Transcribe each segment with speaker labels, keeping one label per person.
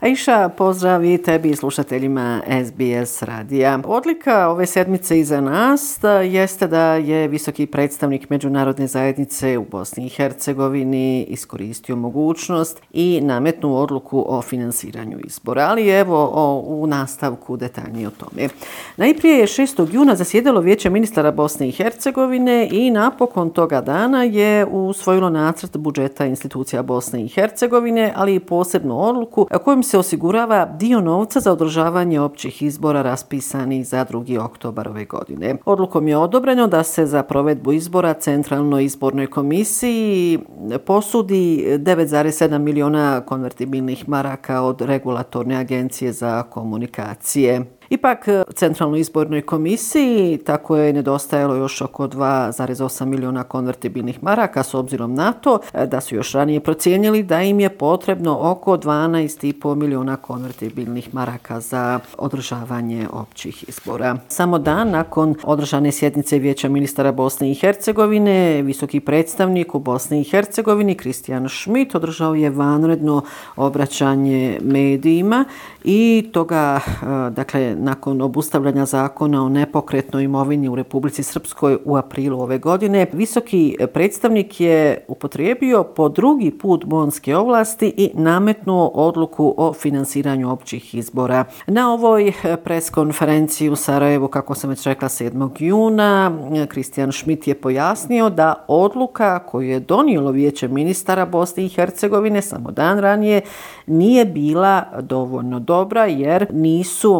Speaker 1: Aisha, pozdrav i tebi slušateljima SBS radija. Odlika ove sedmice iza nas jeste da je visoki predstavnik Međunarodne zajednice u Bosni i Hercegovini iskoristio mogućnost i nametnu odluku o finansiranju izbora. Ali evo o, u nastavku detaljnije o tome. Najprije je 6. juna zasjedalo vijeće ministara Bosne i Hercegovine i napokon toga dana je usvojilo nacrt budžeta institucija Bosne i Hercegovine, ali i posebnu odluku kojom se osigurava dio novca za održavanje općih izbora raspisanih za 2. oktobar ove godine. Odlukom je odobreno da se za provedbu izbora Centralnoj izbornoj komisiji posudi 9,7 miliona konvertibilnih maraka od regulatorne agencije za komunikacije. Ipak, e, Centralnoj izbornoj komisiji tako je nedostajalo još oko 2,8 miliona konvertibilnih maraka s obzirom na to e, da su još ranije procijenili da im je potrebno oko 12,5 miliona konvertibilnih maraka za održavanje općih izbora. Samo dan nakon održane sjednice Vijeća ministara Bosne i Hercegovine, visoki predstavnik u Bosni i Hercegovini, Kristijan Schmidt, održao je vanredno obraćanje medijima i toga, e, dakle, nakon obustavljanja zakona o nepokretnoj imovini u Republici Srpskoj u aprilu ove godine, visoki predstavnik je upotrijebio po drugi put bonske ovlasti i nametnuo odluku o finansiranju općih izbora. Na ovoj preskonferenciji u Sarajevu, kako sam već rekla 7. juna, Kristijan Šmit je pojasnio da odluka koju je donijelo vijeće ministara Bosne i Hercegovine samo dan ranije nije bila dovoljno dobra jer nisu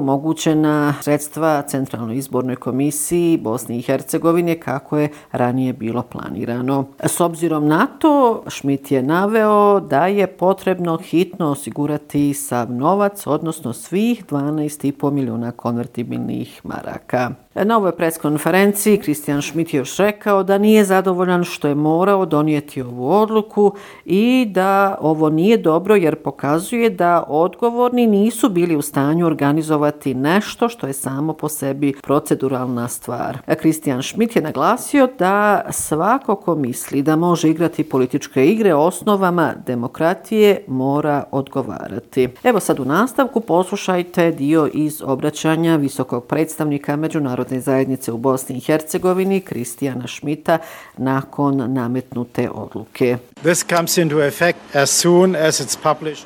Speaker 1: omogućena sredstva Centralnoj izbornoj komisiji Bosne i Hercegovine kako je ranije bilo planirano. S obzirom na to, Schmidt je naveo da je potrebno hitno osigurati sav novac, odnosno svih 12,5 milijuna konvertibilnih maraka. Na ovoj preskonferenciji Kristijan Schmidt je još rekao da nije zadovoljan što je morao donijeti ovu odluku i da ovo nije dobro jer pokazuje da odgovorni nisu bili u stanju organizovati nešto što je samo po sebi proceduralna stvar. Kristijan Schmidt je naglasio da svako ko misli da može igrati političke igre osnovama demokratije mora odgovarati. Evo sad u nastavku poslušajte dio iz obraćanja visokog predstavnika Međunarodne zajednice u Bosni i Hercegovini, Kristijana Šmita, nakon nametnute odluke.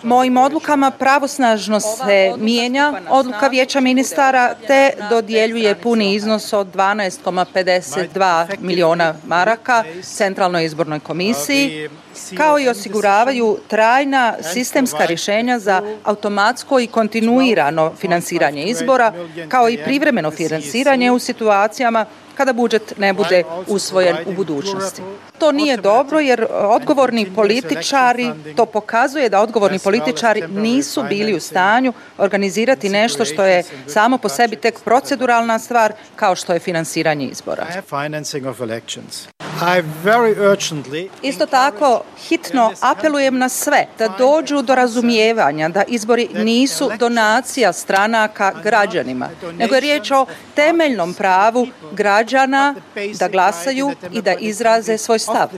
Speaker 2: Mojim odlukama pravosnažno se mijenja odluka vijeća ministara te dodjeljuje puni iznos od 12,52 miliona maraka Centralnoj izbornoj komisiji kao i osiguravaju trajna sistemska rješenja za automatsko i kontinuirano finansiranje izbora, kao i privremeno finansiranje u situacijama kada budžet ne bude usvojen u budućnosti. To nije dobro jer odgovorni političari, to pokazuje da odgovorni političari nisu bili u stanju organizirati nešto što je samo po sebi tek proceduralna stvar kao što je finansiranje izbora. Isto tako, hitno apelujem na sve da dođu do razumijevanja da izbori nisu donacija stranaka građanima, nego je riječ o temeljnom pravu građana da glasaju i da izraze svoj stav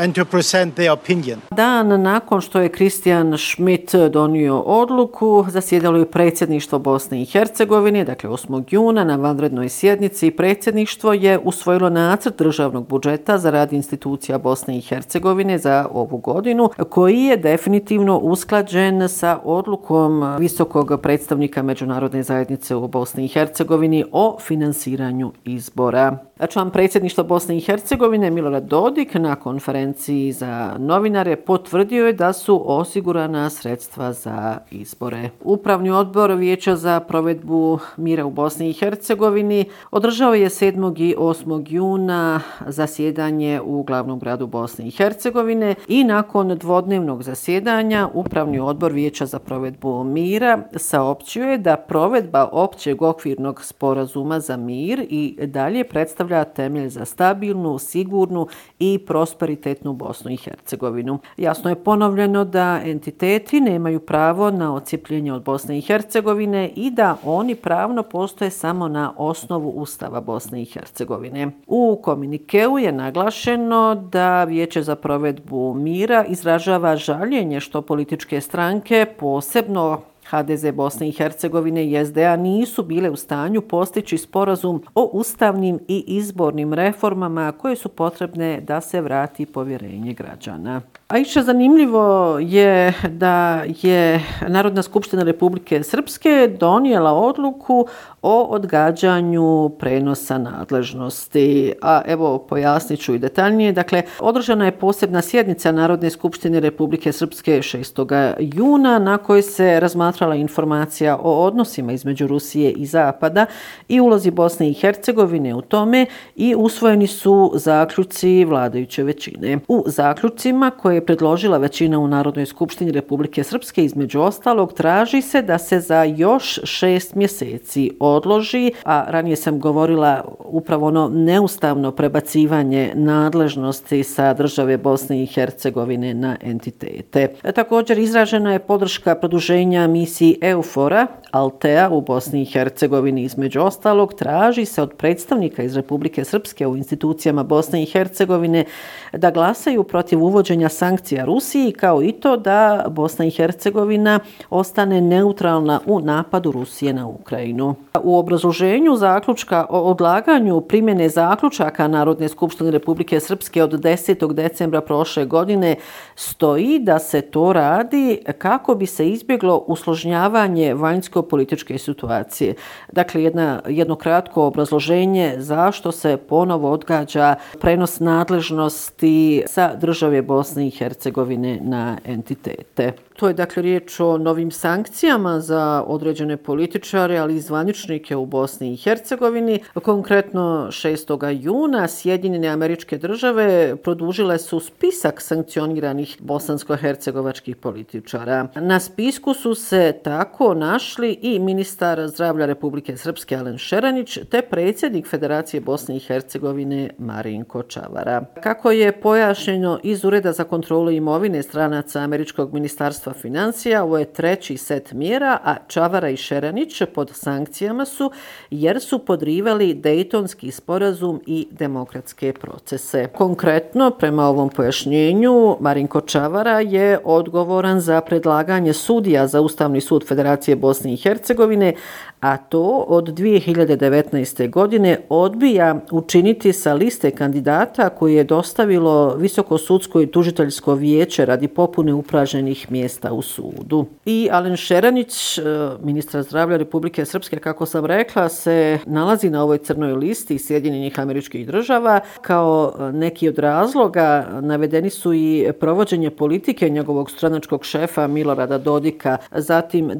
Speaker 1: and to present their opinion. Dan nakon što je Kristijan Schmidt donio odluku, zasjedalo je predsjedništvo Bosne i Hercegovine, dakle 8. juna na vanrednoj sjednici predsjedništvo je usvojilo nacrt državnog budžeta za rad institucija Bosne i Hercegovine za ovu godinu, koji je definitivno usklađen sa odlukom visokog predstavnika Međunarodne zajednice u Bosni i Hercegovini o finansiranju izbora. Član predsjedništva Bosne i Hercegovine Milorad Dodik na konferenciji za novinare potvrdio je da su osigurana sredstva za izbore. Upravni odbor Vijeća za provedbu mira u Bosni i Hercegovini održao je 7. i 8. juna zasjedanje u glavnom gradu Bosne i Hercegovine i nakon dvodnevnog zasjedanja Upravni odbor Vijeća za provedbu mira saopćio je da provedba općeg okvirnog sporazuma za mir i dalje predstavlja predstavlja temelj za stabilnu, sigurnu i prosperitetnu Bosnu i Hercegovinu. Jasno je ponovljeno da entiteti nemaju pravo na ocijepljenje od Bosne i Hercegovine i da oni pravno postoje samo na osnovu Ustava Bosne i Hercegovine. U komunikeu je naglašeno da Vijeće za provedbu mira izražava žaljenje što političke stranke posebno HDZ Bosne i Hercegovine i SDA nisu bile u stanju postići sporazum o ustavnim i izbornim reformama koje su potrebne da se vrati povjerenje građana. A iša zanimljivo je da je Narodna skupština Republike Srpske donijela odluku o odgađanju prenosa nadležnosti. A evo pojasnit ću i detaljnije. Dakle, održana je posebna sjednica Narodne skupštine Republike Srpske 6. juna na kojoj se razmatrala informacija o odnosima između Rusije i Zapada i ulozi Bosne i Hercegovine u tome i usvojeni su zaključci vladajuće većine. U zaključcima koje je predložila većina u Narodnoj skupštini Republike Srpske između ostalog traži se da se za još šest mjeseci odloži, a ranije sam govorila upravo ono neustavno prebacivanje nadležnosti sa države Bosne i Hercegovine na entitete. E, također izražena je podrška produženja misiji EUFORA, Altea u Bosni i Hercegovini između ostalog, traži se od predstavnika iz Republike Srpske u institucijama Bosne i Hercegovine da glasaju protiv uvođenja sankcija Rusiji kao i to da Bosna i Hercegovina ostane neutralna u napadu Rusije na Ukrajinu. U obrazloženju zaključka o odlaganju primjene zaključaka Narodne skupštine Republike Srpske od 10. decembra prošle godine stoji da se to radi kako bi se izbjeglo usložnjavanje vanjsko-političke situacije. Dakle, jedna, jedno kratko obrazloženje zašto se ponovo odgađa prenos nadležnosti sa države Bosne i Hercegovine na entitete. To je dakle riječ o novim sankcijama za određene političare, ali i zvaničnike u Bosni i Hercegovini. Konkretno 6. juna Sjedinjene američke države produžile su spisak sankcioniranih bosansko-hercegovačkih političara. Na spisku su se tako našli i ministar zdravlja Republike Srpske Alen Šeranić te predsjednik Federacije Bosne i Hercegovine Marinko Čavara. Kako je pojašnjeno iz Ureda za kontrolu imovine stranaca Američkog ministarstva Ministarstva financija. Ovo je treći set mjera, a Čavara i Šeranić pod sankcijama su jer su podrivali Dejtonski sporazum i demokratske procese. Konkretno, prema ovom pojašnjenju, Marinko Čavara je odgovoran za predlaganje sudija za Ustavni sud Federacije Bosne i Hercegovine, a to od 2019. godine odbija učiniti sa liste kandidata koje je dostavilo Visokosudsko i tužiteljsko vijeće radi popune upraženih mjesta u sudu. I Alen Šeranić, e, ministar ministra zdravlja Republike Srpske, kako sam rekla, se nalazi na ovoj crnoj listi Sjedinjenih američkih država. Kao neki od razloga navedeni su i provođenje politike njegovog stranačkog šefa Milorada Dodika, zatim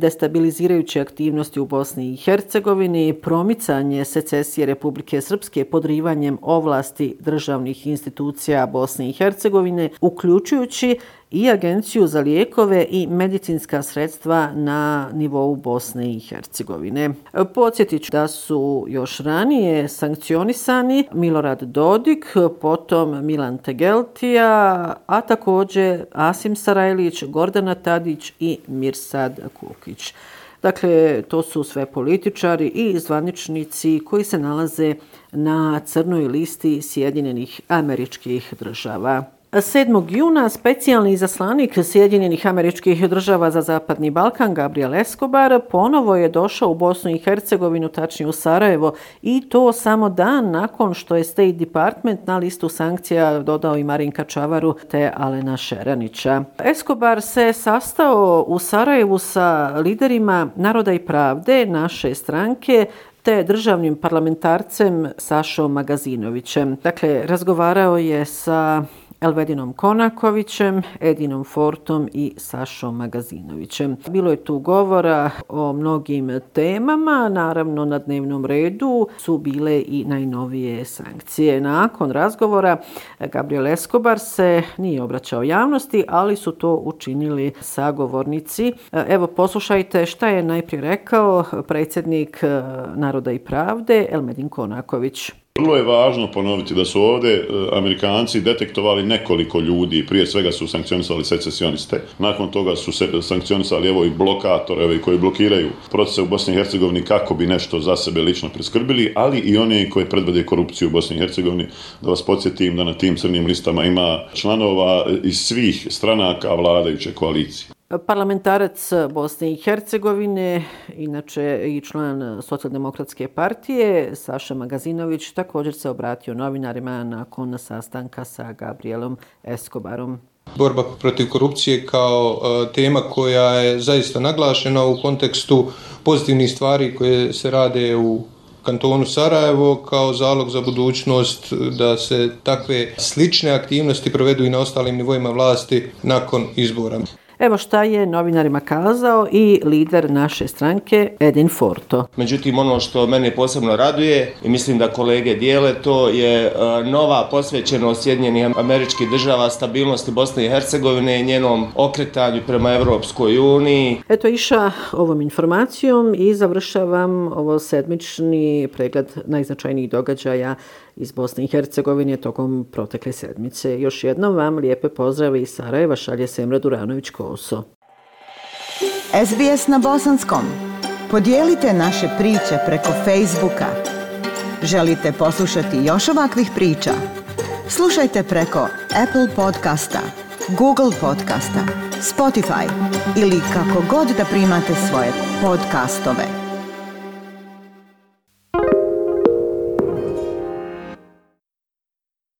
Speaker 1: buduće aktivnosti u Bosni i Hercegovini, promicanje secesije Republike Srpske podrivanjem ovlasti državnih institucija Bosne i Hercegovine, uključujući i Agenciju za lijekove i medicinska sredstva na nivou Bosne i Hercegovine. Podsjetit ću da su još ranije sankcionisani Milorad Dodik, potom Milan Tegeltija, a također Asim Sarajlić, Gordana Tadić i Mirsad Kukić. Dakle, to su sve političari i zvaničnici koji se nalaze na crnoj listi Sjedinjenih američkih država. 7. juna specijalni zaslanik Sjedinjenih američkih država za Zapadni Balkan, Gabriel Escobar, ponovo je došao u Bosnu i Hercegovinu, tačnije u Sarajevo, i to samo dan nakon što je State Department na listu sankcija dodao i Marinka Čavaru te Alena Šeranića. Escobar se sastao u Sarajevu sa liderima Naroda i pravde naše stranke, te državnim parlamentarcem Sašom Magazinovićem. Dakle, razgovarao je sa Elvedinom Konakovićem, Edinom Fortom i Sašom Magazinovićem. Bilo je tu govora o mnogim temama, naravno na dnevnom redu su bile i najnovije sankcije. Nakon razgovora Gabriel Escobar se nije obraćao javnosti, ali su to učinili sagovornici. Evo poslušajte šta je najprije rekao predsjednik eh, Naroda i pravde Elmedin Konaković.
Speaker 3: Vrlo je važno ponoviti da su ovde e, Amerikanci detektovali nekoliko ljudi, prije svega su sankcionisali secesioniste, nakon toga su se sankcionisali evo i blokatore evo, koji blokiraju procese u Bosni i Hercegovini kako bi nešto za sebe lično preskrbili, ali i oni koji predvede korupciju u Bosni i Hercegovini. Da vas podsjetim da na tim crnim listama ima članova iz svih stranaka vladajuće koalicije.
Speaker 1: Parlamentarac Bosne i Hercegovine, inače i član Socijaldemokratske partije, Saša Magazinović, također se obratio novinarima nakon sastanka sa Gabrielom Escobarom.
Speaker 4: Borba protiv korupcije kao e, tema koja je zaista naglašena u kontekstu pozitivnih stvari koje se rade u kantonu Sarajevo kao zalog za budućnost da se takve slične aktivnosti provedu i na ostalim nivoima vlasti nakon izbora.
Speaker 1: Evo šta je novinarima kazao i lider naše stranke Edin Forto.
Speaker 5: Međutim, ono što mene posebno raduje i mislim da kolege dijele to je e, nova posvećenost Sjedinjenih američkih država stabilnosti Bosne i Hercegovine i njenom okretanju prema Evropskoj uniji.
Speaker 1: Eto iša ovom informacijom i završavam ovo sedmični pregled najznačajnijih događaja iz Bosne i Hercegovine tokom protekle sedmice. Još jednom vam lijepe pozdrave iz Sarajeva šalje Semra Duranović-Koso.
Speaker 6: SBS na bosanskom. Podijelite naše priče preko Facebooka. Želite poslušati još ovakvih priča? Slušajte preko Apple podcasta, Google podcasta, Spotify ili kako god da primate svoje podcastove.